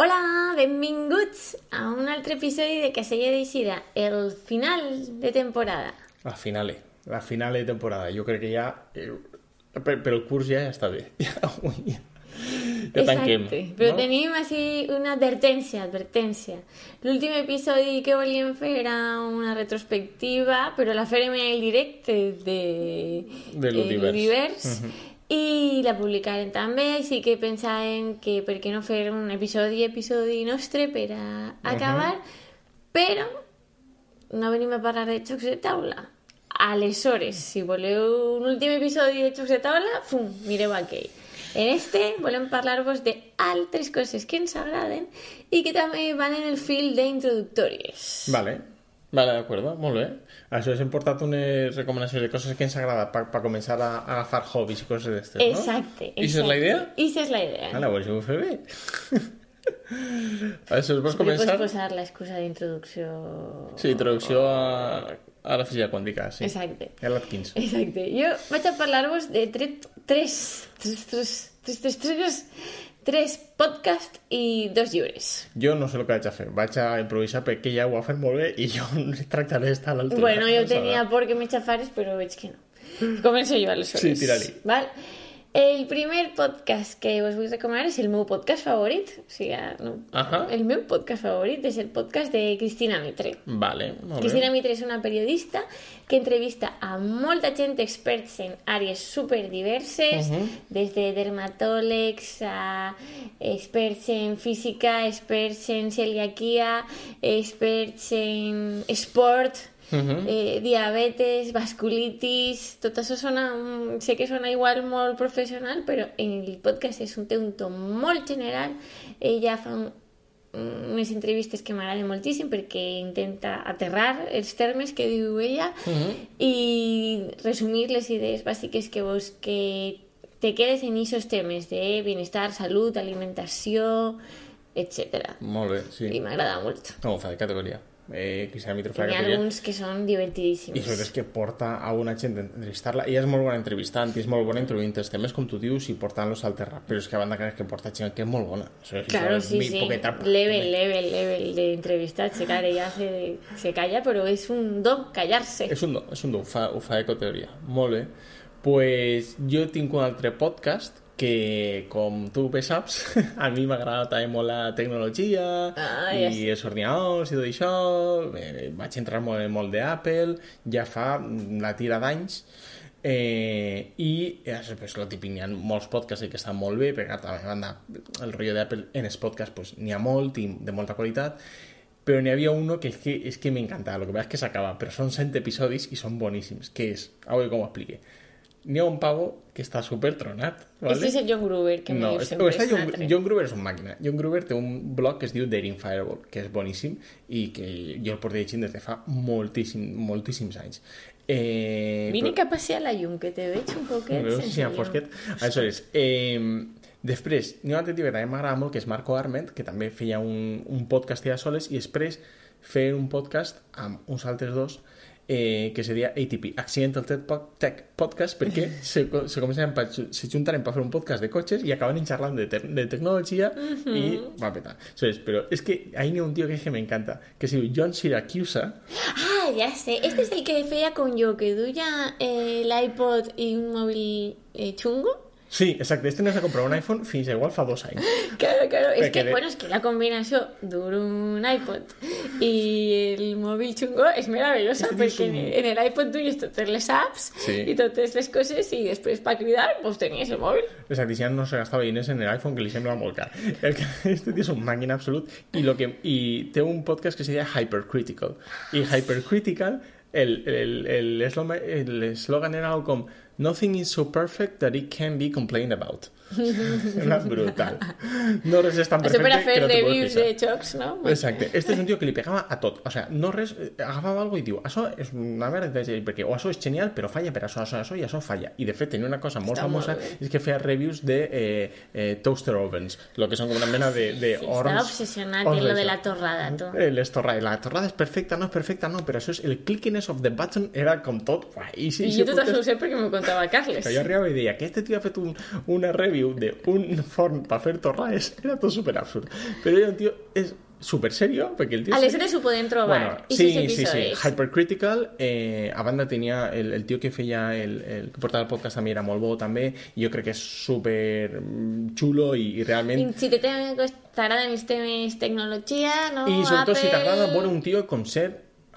Hola, benvinguts a un altre episodi de Casella d'Eixida, el final de temporada. La finale, la finale de temporada. Jo crec que ja, eh, per, per el curs ja, ja està bé. Ja, avui ja, ja tanquem. Exacte, però no? tenim així una advertència, advertència. L'últim episodi que volíem fer era una retrospectiva, però la farem en el directe de, De l'univers. l'univers, i la publicarem també, així que pensàvem que per què no fer un episodi, episodi nostre per a acabar, però no venim a parlar de jocs de taula. Aleshores, si voleu un últim episodi de jocs de taula, fum, mireu aquell. En este volem parlar-vos d'altres coses que ens agraden i que també van en el fil d'introductòries. Vale, vale, d'acord, molt bé. Això hem portat unes recomanacions de coses que ens agrada per pa començar a, a agafar hobbies i coses d'estes, no? Exacte, I això és la idea? I és la idea. Ara, pues ho fer bé. Això es vols Sempre pots començar? posar l'excusa d'introducció... Sí, introducció a, a la física quàntica, sí. Exacte. A l'Atkins. Exacte. Jo vaig a parlar-vos de tre tres, tres, tres, tres, tres, tres, tres podcasts i dos llibres. Jo no sé el que vaig a fer. Vaig a improvisar perquè ja ho ha fet molt bé i jo tractaré d'estar a l'altura. Bueno, jo tenia por que me xafares, però veig que no. Començo jo, aleshores. Sí, tira-li. Val? El primer podcast que us vull recomanar és el meu podcast favorit. O sigui, no, Ahà. el meu podcast favorit és el podcast de Cristina Mitre. Vale, molt Cristina bé. Mitre és una periodista que entrevista a molta gent experts en àrees superdiverses, des de dermatòlegs a experts en física, experts en celiaquia, experts en esport, eh, diabetes, vasculitis... Tot això sona... mm, Sé que sona igual molt professional, però en el podcast és un, té un to molt general. Ella fa un, unes entrevistes que m'agraden moltíssim perquè intenta aterrar els termes que diu ella i resumir les idees bàsiques que vos que te quedes en aquests temes de benestar, salut, alimentació, etc. Molt bé, sí. I m'agrada molt. No, fa de categoria. Eh, fa N'hi de ha alguns que són I divertidíssims. sobretot és que porta a una gent a entrevistar-la. Ella és molt bona entrevistant i és molt bona introduint els temes, com tu dius, i portant-los al terra. Però és que a banda crec que porta gent que és molt bona. Això és, Claro, és sí, sí. poqueta- Level, level, level de entrevistats. Claro, ella se, se calla, però és un do callar-se. És un do, és un do, ho fa, ho fa ecoteoria. Molt bé. pues jo tinc un altre podcast que, com tu bé saps, a mi m'agrada també molt la tecnologia Ah, i els ordinadors i tot això. Eh, vaig entrar molt molt d'Apple, ja fa la tira d'anys, Eh, i eh, pues, lo típic, n'hi ha molts podcasts que estan molt bé perquè a banda el rotllo d'Apple en els podcasts pues, n'hi ha molt i de molta qualitat però n'hi havia uno que és que, que m'encantava, el que passa és que s'acaba, però són 100 episodis i són boníssims, que és, a veure com ho explique. N'hi ha un pavo que està super tronat, ¿vale? Este és el John Gruber, que no, és, sempre. és John. John Gruber és un màquina. John Gruber té un blog que es diu Daring Fireball, que és boníssim i que jo el porto llegint des de fa moltíssim, moltíssims anys. Eh, Vine però- cap a a la llum, que te veig un poquet Veus? sense en llum. fosquet. Aleshores, eh, després, n'hi ha un altre tio que també m'agrada molt, que és Marco Arment, que també feia un, un podcast ja soles, i després fer un podcast amb uns altres dos eh, que seria ATP, Accidental Tech, Pod- Tech Podcast, perquè se, se començaran per, se juntaren per fer un podcast de cotxes i acaben xerrant de, te de tecnologia i va petar. Però és que ahí n'hi ha un tio que, que m'encanta, que es diu John Siracusa, Ah, ya sé. Este es el que feia con yo, que duia eh, l'iPod i un mòbil eh, xungo. Sí, exacte, este no s'ha comprat un iPhone fins igual fa dos anys. Claro, claro. Es Perquè que, de- bueno, es que la combinació d'un iPod i el mòbil xungo és meravellosa, És que perquè tens un- en l'iPod duies totes les apps Sí. i totes les coses i després per cridar pues tenies el mòbil. Exacte, si ja no se gastava diners en l'iPhone que li sembla molt car. El que, este tio és un màquina absolut i, lo que, i té un podcast que se diu Hypercritical. I Hypercritical, el- el- el esloma- el eslògan era algo com Nothing is so perfect that it can be complained about. Era brutal. No res és tan Això per perfecte a fer que no te puedes de jocs, no? Exacte. Este és un tio que li pegava a tot. O sea, no res... eh, Agafava algo i diu, això és una merda, perquè o això és genial, però falla per això, això, això i això falla. I de fet tenia una cosa molt Està molt famosa, bé. és que feia reviews de eh, eh, toaster ovens, lo que són com una mena de, de Sí, horns... estava obsessionat horns en lo de la torrada, tu. Eh, les torrades. La torrada és perfecta, no és perfecta, no, però això és el clickiness of the button era com tot. Uai, i sí, I jo tot podcast- això ho sé perquè m'ho conta preguntava a Carles. Que jo arribava i deia que este tio ha fet un, una review d'un forn per fer torrades, era tot super absurd. Però era un tio és super serio, perquè el tio... Aleshores ho podem trobar. Bueno, I sí, sí, sí. Hypercritical, eh, a banda tenia el, el tio que feia el, el que portava el podcast també era molt bo també, i jo crec que és super mm, xulo i, i realment I si te te- t'agraden els temes tecnologia, no? I sobretot si Apple- t'agrada veure un tio com ser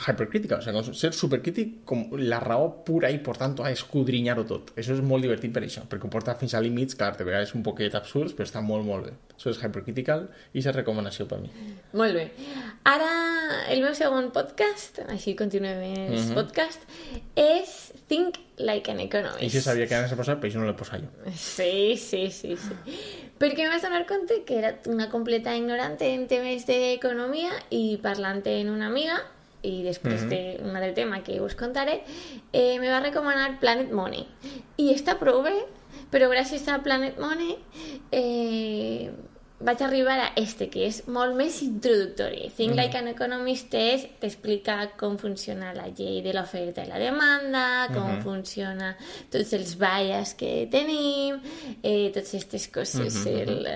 hypercrítica, o sigui, ser supercrític com la raó pura i, per tant, a escudrinyar-ho tot. Això és molt divertit per això, perquè ho porta fins a límits, clar, de vegades un poquet absurds, però està molt, molt bé. Això és hypercritical i és recomanació per mi. Molt bé. Ara, el meu segon podcast, així continuem els Mhm. podcast, és Think Like an Economist. I si sabia que anaves a posar, però això no l'he posat jo. Sí, sí, sí, sí. Perquè em vaig donar compte que era una completa ignorante en temes d'economia i parlant amb una amiga i després d'un altre tema que us contaré, eh, me va recomanar Planet Money. I està prou bé, però gràcies a Planet Money eh, vaig arribar a este, que és molt més introductori. Think Like an Economist és t'explica com funciona la llei de l'oferta i la demanda, com funciona tots els bias que tenim, eh, totes aquestes coses. el,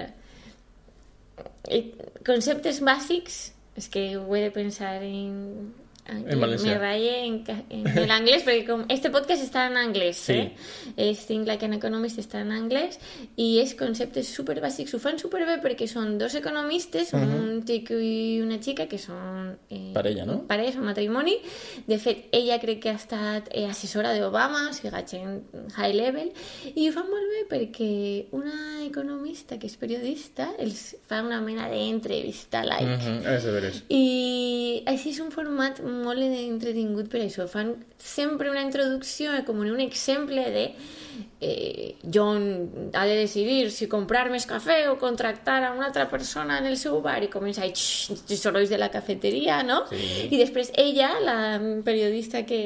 eh, conceptes bàsics, és que he de pensar en... En valencià. Me raye en, en l'anglès, perquè com este podcast està en anglès, Sí. eh? És Think Like an Economist està en anglès i és conceptes super bàsics. Ho fan super bé perquè són dos economistes, un xic i una xica, que són... Eh, Parella, no? Parella, són matrimoni. De fet, ella crec que ha estat eh, assessora d'Obama, o sigui, gent high level, i ho fan molt bé perquè una economista que és periodista els fa una mena d'entrevista like. Mm -hmm. És de veres. I així és un format molt entretingut per això. Fan sempre una introducció, com un exemple de eh, John ha de decidir si comprar més cafè o contractar a una altra persona en el seu bar i comença a els sorolls de la cafeteria, no? Sí. I després ella, la periodista que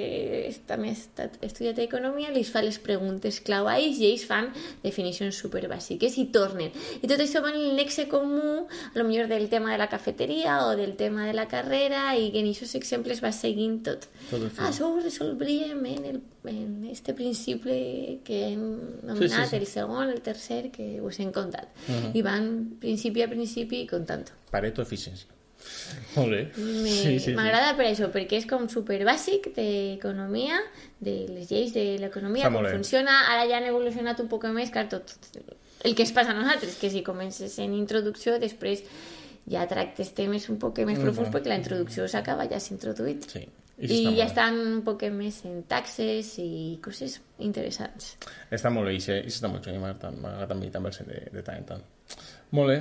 també ha estudiat economia, li fa les preguntes clau a ells i ells fan definicions superbàsiques i tornen. I tot això va en el nexe comú, a lo millor del tema de la cafeteria o del tema de la carrera i que en aquests exemples va seguint tot. Tot. Ah, això ho resolvíem en, el, en este principi que hem nomenat, sí, sí. el segon, el tercer, que us hem contat. I van principi a principi contant-ho. Pareto eficiència. Molt bé. Me- Sí, sí, sí. M'agrada per això, perquè és com super bàsic d'economia, de les lleis de l'economia, com funciona. Ara ja han evolucionat un poc més, clar, tot el que es passa a nosaltres, que si comences en introducció, després ja tractes temes un poc més profuns, perquè la introducció s'acaba, ja s'ha introduït. Sí. I, això molt ja estan un poc més en taxes i coses interessants. Està molt bé, i i està molt xulo, m'agrada a mi també el de, de tant en tant. Molt bé,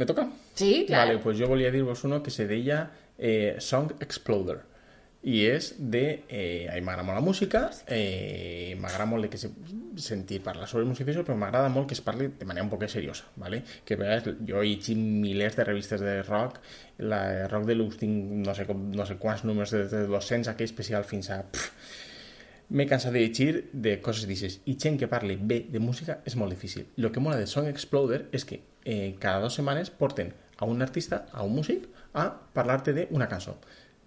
me toca? Sí, clar. Vale, pues jo volia dir-vos uno que se deia eh, Song Exploder i és de... Eh, m'agrada molt la música, eh, m'agrada molt que se, sentir parlar sobre música però m'agrada molt que es parli de manera un poc seriosa, ¿vale? que a vegades jo he llegit milers de revistes de rock, la rock de l'ús tinc no sé, com, no sé quants números des de 200 aquell especial fins a... M'he cansat de llegir de coses d'aixes i gent que parli bé de música és molt difícil. El que mola de Song Exploder és que eh, cada dues setmanes porten a un artista, a un músic, a parlar-te d'una cançó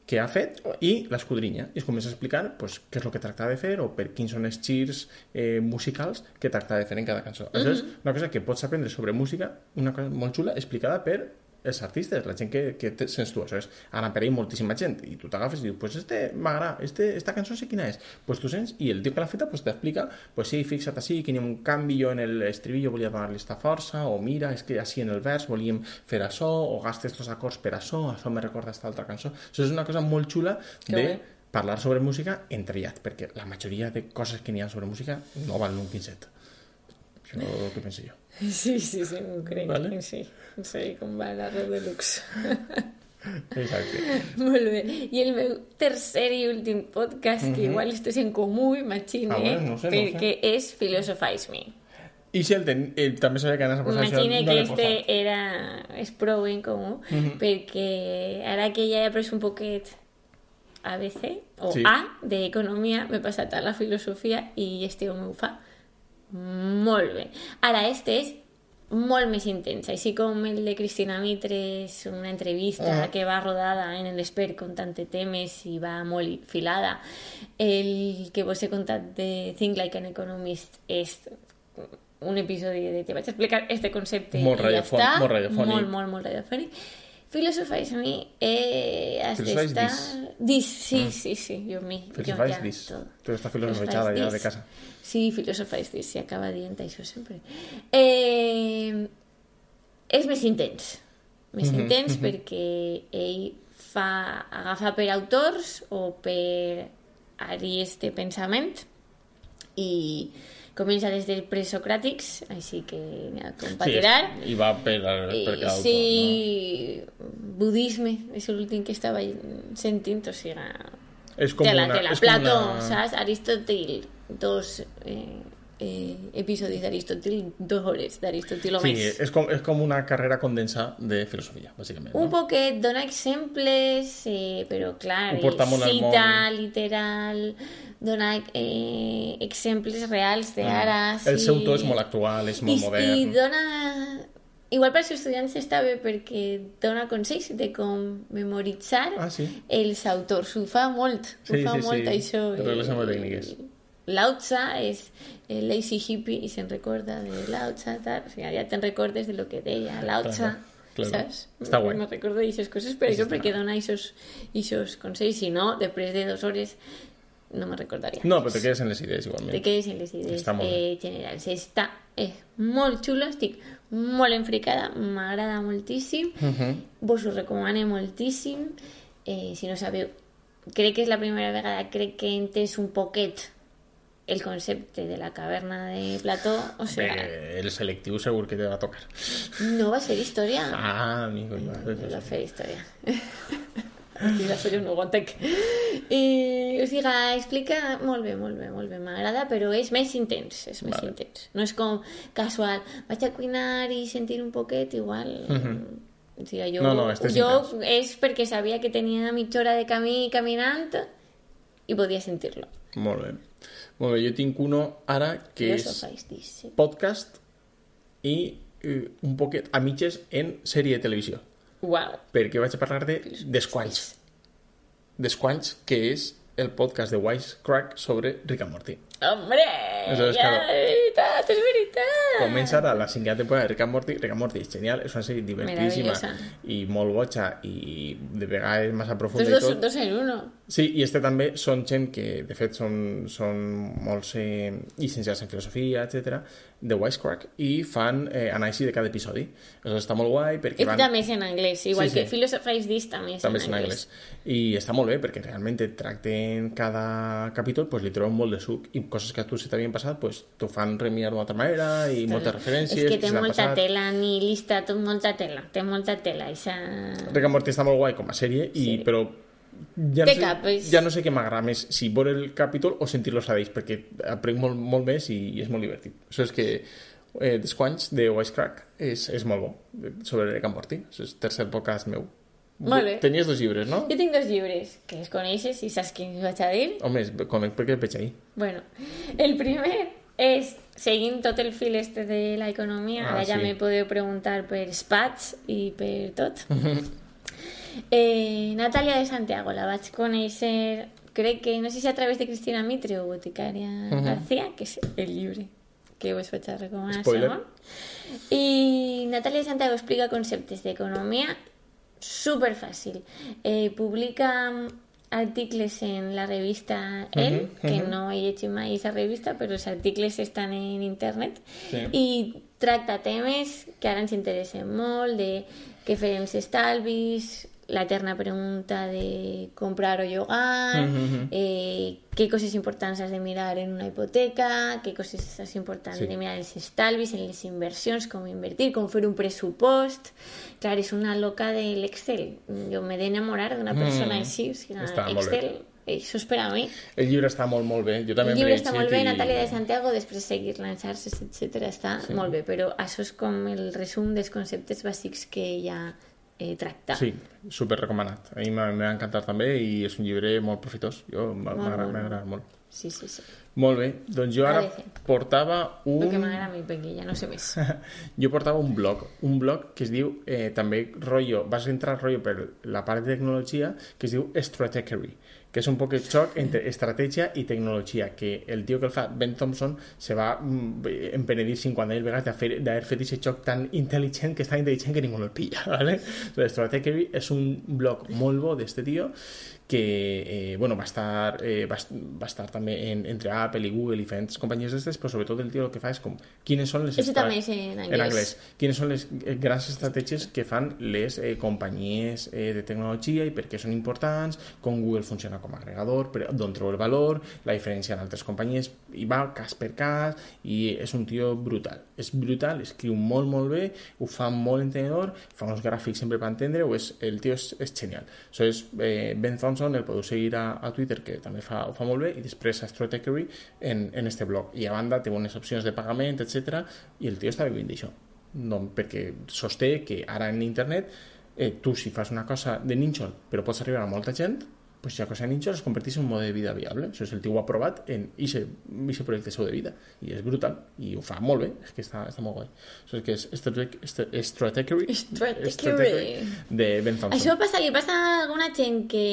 que ha fet i l'escudrinya i es comença a explicar pues, què és el que tracta de fer o per quins són els girs eh, musicals que tracta de fer en cada cançó. Això és una cosa que pots aprendre sobre música, una cosa molt xula explicada per els artistes, la gent que, que te, sents tu, això és, ara per ell moltíssima gent, i tu t'agafes i dius, pues este m'agrada, este, esta cançó sé quina és, pues tu sents, i el tio que l'ha feta pues t'explica, pues sí, fixa't així, que hi ha un canvi, jo en l'estribillo volia donar-li esta força, o mira, és que així en el vers volíem fer això, o gastes estos acords per això, això me recorda esta altra cançó. Això és una cosa molt xula Que de bé. parlar sobre música entrellat, perquè la majoria de coses que n'hi ha sobre música no valen un quinzet. Això és el que penso jo. Sí, sí, sí, crec. Vale. Sí, sí, la red de luxe. Exacte. Molt bé. I el meu tercer i últim podcast, que igual esto és en comú, imagine, Ah, bueno, no sé, no perquè és Philosophize Me. I si el ten, eh, també sabia que anaves a posar això, no que este posat. era... és prou en comú, perquè ara que ja he après un poquet ABC o Sí. A d'economia, m'he passat a la filosofia i este ho fa molt bé. Ara, este és molt més intens, així com el de Cristina Mitre és una entrevista Ah. que va rodada en l'Expert contant temes i va molt filada. El que vos he contat de Think Like an Economist és un episodi de te vaig explicar este concepte Molt i ja està. molt radiofònic. Molt, molt, molt radiofònic. Filosofais mi eh, has Filosofais d'estar... dis. Dis, sí, sí, sí, jo mi. jo Filosofais ja, dis. todo. Filosofais ja de casa. Sí, filosofais dis, si acaba dient això sempre. Eh, és més intens. Més Mhm, intens perquè ell fa, agafa per autors o per àrees de pensament i comença des dels presocràtics, així que n'hi ha com pa Sí, és- I va per, per cada autor, sí, budisme, és l'últim que estava sentint, o sigui, no? És com tela, una... tela. és com Plató, una... saps? Aristòtil, dos eh, eh, episodis d'Aristòtil, dos hores d'Aristòtil o Sí, més. és com, és com una carrera condensada de filosofia, bàsicament. Un no? poquet, dona exemples, eh, però clar, Ho porta molt al cita literal, dona eh, exemples reals d'ara. Mm. El seu to és molt actual, és molt I, modern. I dona... Igual per als estudiants està bé perquè dona consells de com memoritzar Ah, sí? els autors. Ho fa molt, ho Sí, fa sí, molt sí. això. Regles Eh, molt tècniques. Lao és el lazy hippie i se'n recorda de Lao Tzu, tal. O sigui, ja te'n recordes de lo que deia Lao Tzu, Claro, saps? Està guai. Me recordo d'aixes coses per això, perquè dona aquests consells. Si no, després de dues hores no me recordaria. No, però te quedes en les idees igualment. Te quedes en Està molt bé. eh, generals. Està és molt xulo, estic molt enfricada, m'agrada moltíssim, Uh -huh. vos ho recomano moltíssim. Eh, si no sabeu, crec que és la primera vegada crec que he entès un poquet el concepte de la caverna de Plató, o sea, Bé, el selectiu segur que te va tocar. no va ser història. Ah, amigo, ja. No va fer història. Jo no ho entenc. I, o sigui, explica molt bé, molt bé, molt bé. M'agrada, però és més intens, és més Vale. intens. No és com casual, vaig a cuinar i sentir un poquet, igual... O sigui, jo, No, no, este és jo intens. és perquè sabia que tenia mitja hora de camí caminant i podia sentir-lo. Molt bé. Molt bé, jo tinc uno ara que és podcast i eh, un poquet a mitges en sèrie de televisió. Uau. Perquè vaig a parlar de Desqualls. Desqualls, que és el podcast de Wisecrack sobre Rick and Morty. Hombre, Eso es ja, claro. és veritat, és veritat. Comença ara la cinquena temporada de Rick and Morty. Rick and Morty és genial, és una sèrie divertidíssima i molt boja i de vegades massa profunda Dos, i dos, tot. dos en uno. Sí, i este també són gent que, de fet, són, són molts eh, llicenciats en filosofia, etc de Wisecrack, i fan eh, anàlisi de cada episodi. Això està molt guai perquè van... també és en anglès, igual Sí, sí. que Philosophize This també és també en en anglès. I està molt bé perquè realment et tracten cada capítol, pues, li troben molt de suc i coses que a tu se t'havien passat, pues, t'ho fan remirar d'una altra manera i moltes referències. És que té t'han molta passat. tela, ni lista, tot molta tela, té molta tela. Ixa... Rick and Morty està molt guai com a sèrie, i, Sí. però ja no, Té sé, cap, és- ja no sé què m'agrada més, si veure el capítol o sentir-los a ells, perquè aprenc molt, molt més i, i és molt divertit. Això és que eh, Desquanys de Wisecrack és, és molt bo, eh, sobre Rick and Morty. Això és el tercer podcast meu. Molt bé. Tenies dos llibres, no? Jo tinc dos llibres, que els coneixes i saps quins vaig a dir. Home, conec perquè el veig ahir. Bueno, el primer és, seguint tot el fil este de l'economia, Ah, ara ja sí. me podeu preguntar per Spats i per tot. eh, Natàlia de Santiago, la vaig conèixer, crec que, no sé si a través de Cristina Mitre o Boticària García, que és el llibre que vaig a recomanar Spoiler. segon. I Natàlia de Santiago explica conceptes d'economia super fàcil. Eh, publica articles en la revista El, que no he llegit mai aquesta revista, però els articles estan en internet, Sí. i tracta temes que ara ens interessen molt, de què farem els estalvis, l'eterna pregunta de comprar o llogar, eh, què coses importants has de mirar en una hipoteca, què coses és important Sí. de mirar en els estalvis, en les inversions, com invertir, com fer un pressupost. Clar, és una loca de l'Excel. Jo m'he d'enamorar d'una persona Mm. així. O sigui, Està. Excel, això és per a mi. El llibre està molt, molt bé. Jo també El llibre està molt bé, i- Natàlia de Santiago, després seguir-la en xarxes, etc. Està molt bé, però això és com el resum dels conceptes bàsics que ella eh, tracta. Sí, super recomanat. A mi m'ha encantat també i és un llibre molt profitós. Jo m'ha Molt, agradat. Sí, sí, sí. Molt bé, doncs jo ara Parece. portava un... Lo que m'agrada a mi, perquè ja no sé més. jo portava un blog, un blog que es diu eh, també rotllo, vas entrar rotllo per la part de tecnologia que es diu Stratechery, que és un poc el xoc entre estratègia i tecnologia, que el tio que el fa, Ben Thompson, se va mm, empenedir 50.000 vegades de fer- d'haver fet aquest xoc tan intel·ligent, que és tan intel·ligent que ningú no el pilla, ¿vale? Stratechery és un blog molt bo d'este tio que eh, bueno, va estar, eh, va, va estar també en, entre Apple i Google i diferents companyies d'estes, però sobretot el tio el que fa és com quines són les... Estra- també és en anglès. en anglès. Quines són les eh, grans estratègies que fan les eh, companyies eh, de tecnologia i per què són importants, com Google funciona com a agregador, per, d'on treu el valor, la diferència en altres companyies, i va cas per cas, i és un tio brutal. És brutal, escriu molt, molt bé, ho fa molt entenedor, fa uns gràfics sempre per entendre-ho, és, el tio és, és genial. So, és, eh, Ben Thompson, el podeu seguir a, a Twitter, que també fa, ho fa molt bé, i després a Stratechery en, en este blog. I a banda té unes opcions de pagament, etc i el tio està vivint d'això. No, perquè sosté que ara en internet eh, tu si fas una cosa de nínxol però pots arribar a molta gent pues ja cosa de nínxol es converteix en un mode de vida viable això és el tio ho ha provat en aquest projecte seu de vida i és brutal i ho fa molt bé és que està, està molt guai això és que és Strateg- Stra- Stratechery Stratechery. de Ben Thompson Això passa, li passa a alguna gent que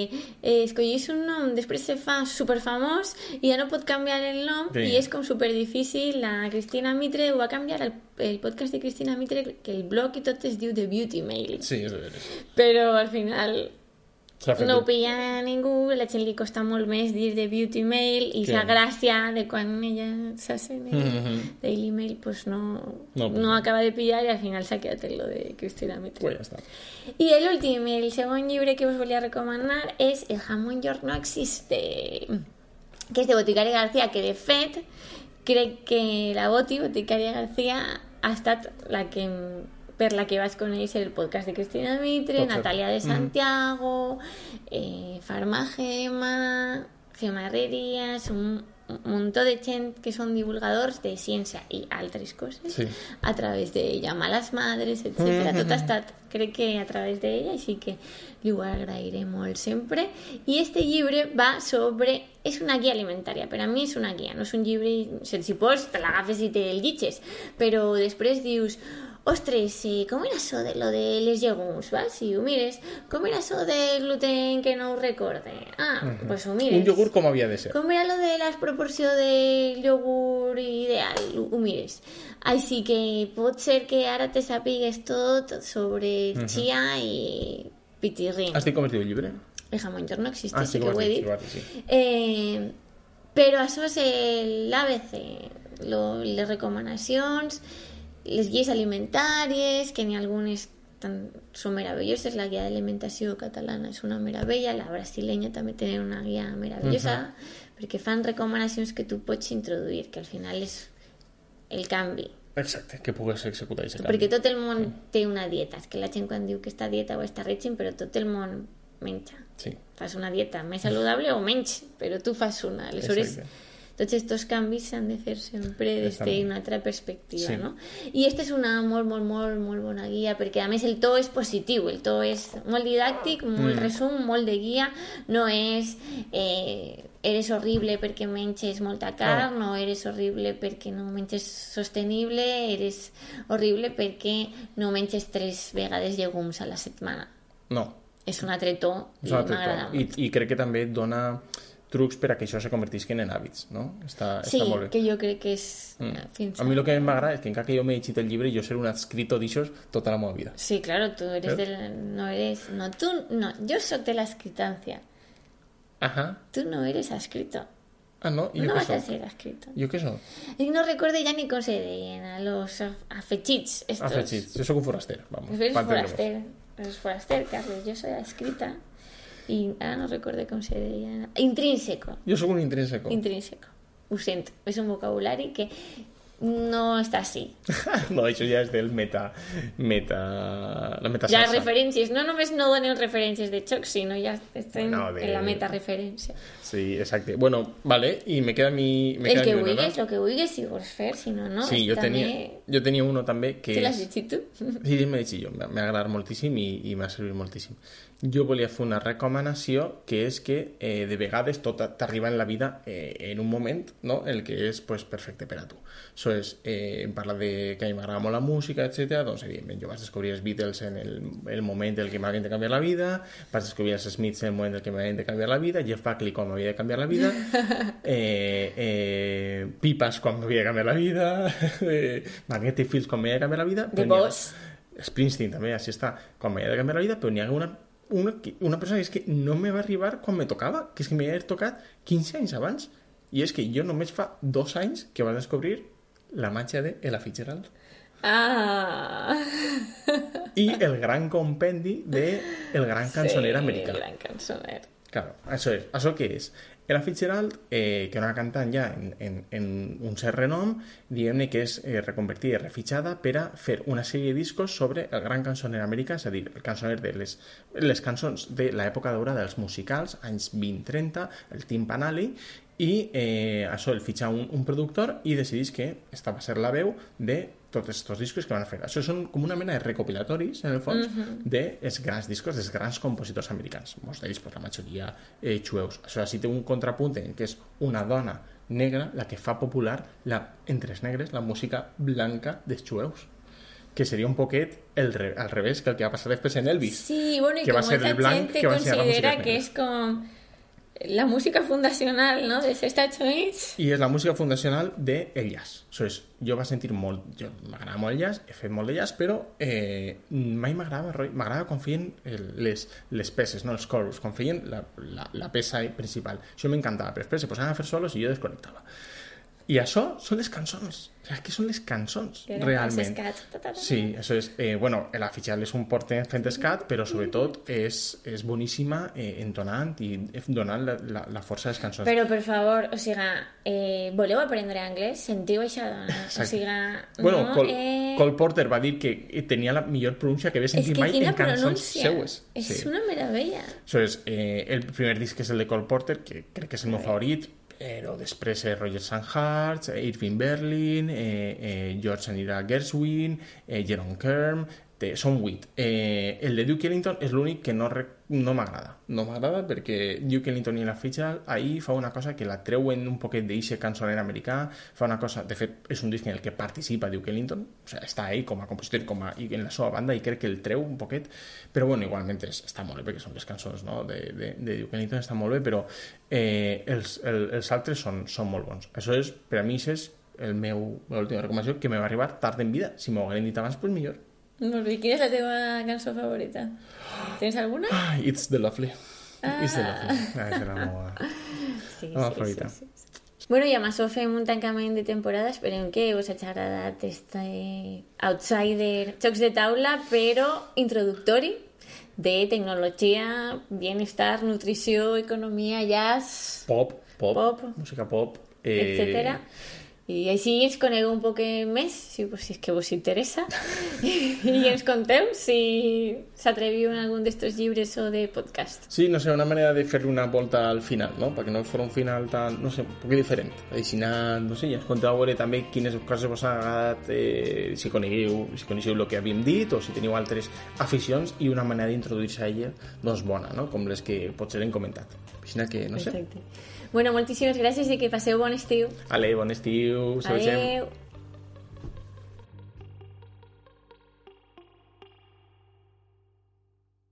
eh, escollís un nom, després se fa superfamós i ja no pot canviar el nom Sí. i és com super difícil. La Cristina Mitre ho va canviar el, el podcast de Cristina Mitre, que el blog i tot es diu The Beauty Mail. sí, és veres Però al final no ho el- pilla ningú, la gent li costa molt més dir de Beauty Mail i Sí. la gràcia de quan ella s'hace el Mhm. Daily Mail pues no, No no, pilla. acaba de pillar i al final s'ha quedat lo de Cristina Mitre. pues ja està I l'últim, el segon llibre que us volia recomanar és El jamón york no existe, que és de Boticària García, que de fet crec que la Boti, Boticària García, ha estat la que per la que vaig conèixer el podcast de Cristina Mitre. Natalia de. Santiago, eh, Farma Gema, Gema Herrerías, un, muntó de gent que són divulgadors de ciència i altres coses Sí. a través de llamar a las madres, etcétera. Tot estat, crec que a través d'ella, així que li ho agrairé molt sempre. I este llibre va sobre... És una guia alimentària, per a mi és una guia, no és un llibre... Si pots, te l'agafes i te el llegis, però després dius ostres, eh, com era això de lo de les llegums, va? Si ho mires, com era això del gluten que no ho recorde? Ah, pues ho mires. un iogurt com havia de ser Com era lo de la proporció de iogurt ideal? Ho, mires. Així que pot ser que ara te sàpigues tot sobre chia i pitirrín. has dit com es diu el llibre? El jamón york no existe, ah, sí que ho he dit, dit, sí. Eh, però això és l'ABC, lo, les recomanacions, les guies alimentàries, que n'hi ha algunes tan, són meravelloses, la guia d'alimentació catalana és una meravella, la brasilenya també té una guia meravellosa, perquè fan recomanacions que tu pots introduir, que al final és el canvi. exacte, que pugues executar aquest Perquè canvi tot el món té una dieta. És que la gent quan diu que està dieta o està règim, però tot el món menja. sí, Fas una dieta més saludable o menys, però tu fas una. Aleshores, Exacte. Tots aquests canvis s'han de fer sempre des d'una altra perspectiva, Sí. no? I aquesta és una molt, molt, molt, molt bona guia, perquè a més el to és positiu, el to és molt didàctic, molt Mm. resum, molt de guia, no és eh, eres horrible perquè menges molta carn, no eres horrible perquè no menges sostenible, eres horrible perquè no menges tres vegades llegums a la setmana. no, És un altre to i m'agrada. I, I crec que també et dona trucs per a que això se convertisquen en hàbits, no? Està, Sí, està molt bé. que jo crec que és Mm. eh, fins A mi el que m'agrada és que encara que jo m'he llegit el llibre, jo seré un adscrito d'aixòs tota la meva vida. Sí, claro, tú eres ¿Eh? de la- no eres, no, tú, no, yo soy de la escritancia, Ajá. tú no eres escrito, Ah, no? I jo no vas a ser escrito. Jo què soc? Y no recuerdo ya ni cómo se deien a los af- afechits estos. Afegit. Jo sóc un foraster, vamos. Eres pa entendre'ns. foraster, eres foraster, Carlos, yo soy escrita y ahora no recuerdo cómo se deien. Intrínseco, Jo sóc un intrínseco. intrínseco. Ho sento, és un vocabulari que no està així. no, això ja és del meta... meta la meta salsa. referències, no només no donen referències de xoc, sinó ja estem Bueno, de- en la meta-referència. Sí, exacte. Bueno, vale, i me queda mi... Me El queda que mi vulguis, el que vulguis, si vols fer, si no, no. Sí, jo També- tenia, jo tenia uno també que Te l'has llegit tu? Sí, m'he llegit jo, m'ha agradat moltíssim i, i m'ha servit moltíssim. Jo volia fer una recomanació que és que eh, de vegades tot t'arriba en la vida eh, en un moment no? el que és pues, perfecte per a tu. Això és, eh, em de que a mi m'agrada molt la música, etc. Doncs, evidentment, jo vaig descobrir els Beatles en el, el moment en el que m'havien de canviar la vida, vaig descobrir els Smiths en el moment en el que m'havien de canviar la vida, Jeff Buckley quan m'havia de canviar la vida, eh, eh, Pipas quan m'havia de canviar la vida, eh, Magnetic Fields quan m'havia de canviar la vida, The Boss. Springsteen també, així està, quan m'havia de canviar la vida, però n'hi ha una, una, una persona que és que no me va arribar quan me tocava, que és que m'havia tocat 15 anys abans, i és que jo només fa dos anys que vaig descobrir la màgia de Ella Fitzgerald Ah! i el gran compendi de el gran cançoner sí, americà. gran cançoner. Claro, això és. Això què és? Ella Fitzgerald, eh, que era una cantant ja en, en, en un cert renom, diguem-ne que és eh, reconvertida i refitxada per a fer una sèrie de discos sobre el gran cançoner americà, és a dir, el cançoner de les, les cançons de l'època daurada dels musicals, anys 20-30, el Tim Panelli, i eh, això, el fitxa un, un productor i decidís que esta va ser la veu de tots aquests discos que van fer. Això són com una mena de recopilatoris, en el fons, mm -hmm. dels grans discos dels grans compositors americans. Molts d'ells, per la majoria, eh, xueus. Això sí té un contrapunt en què és una dona negra la que fa popular la, entre els negres la música blanca dels xueus que seria un poquet el re, al revés que el que va passar després en Elvis. Sí, bueno, que que va ser el blanc que va ensenyar la música considera que es como la música fundacional, ¿no? De Estados Units. I és la música fundacional de el jazz. Això és, jo va sentir molt... Jo m'agrada molt el jazz, he fet molt de jazz, però eh, mai m'agradava m'agradava quan feien les, les peces, no? els coros, quan la, la, la peça principal. Això m'encantava, però després se posaven a fer solos i jo desconnectava. I això són les cançons. O sigui, que són les cançons, eren realment. ta. Sí, això és... Eh, bueno, la Fitzgerald és un porter fent escat, però sobretot és, és boníssima eh, entonant i donant la, la, la força de les cançons. Però, per favor, o sigui, eh, voleu aprendre anglès? Sentiu això, dona? O Exacte. sigui, Bueno, no, Col, eh... Cole Porter va dir que tenia la millor pronúncia que havia sentit mai en cançons seues. És Sí. una meravella. Això és, eh, el primer disc és el de Cole Porter, que crec que és el meu favorit, però després és Roger Sanhardt, Irving Berlin, eh, eh, George Gershwin, eh, Jerome Kern, té, són vuit. Eh, el de Duke Ellington és l'únic que no, re- no m'agrada. No m'agrada perquè Duke Ellington i la Fitzgerald ahir fa una cosa que la treuen un poquet d'eixe cançoner americà, fa una cosa, de fet és un disc en el que participa Duke Ellington, o sigui, està ahí com a compositor com a, en la seva banda i crec que el treu un poquet, però bueno, igualment és, està molt bé perquè són les cançons no? de, de, de Duke Ellington, està molt bé, però eh, el, els altres són, són molt bons. Això és, per a el meu, l'última recomanació que me va arribar tard en vida. Si m'ho hagueren dit abans, pues millor. Bé, quina és la teva cançó favorita? Tens alguna? Ah, It's the Lovely. It's the Lovely. Ah, és la meva, Sí, la meva favorita. sí, sí. Bueno, amb això fem un tancament de temporada. Esperem que us hagi agradat este outsider jocs de taula, però introductori de tecnologia, bienestar, nutrició, economia, jazz, Pop, pop, Pop. música pop. Eh, etcètera. I així ens conegueu un poc més, si, si és que vos interessa, i ens conteu si s'atreviu en algun d'estos llibres o de podcast. Sí, no sé, una manera de fer una volta al final, no? Perquè no fos un final tan, no sé, un poc diferent. Així, no sé, ja ens conteu a veure també quines coses vos han agradat, eh, si conegueu, si coneixeu el que havíem dit, o si teniu altres aficions, i una manera d'introduir-se a ella, doncs bona, no? Com les que potser hem comentat. Així que, no sé. Perfecte. Bueno, moltíssimes gràcies i que passeu bon estiu. Ale, bon estiu, vegem. Adeu.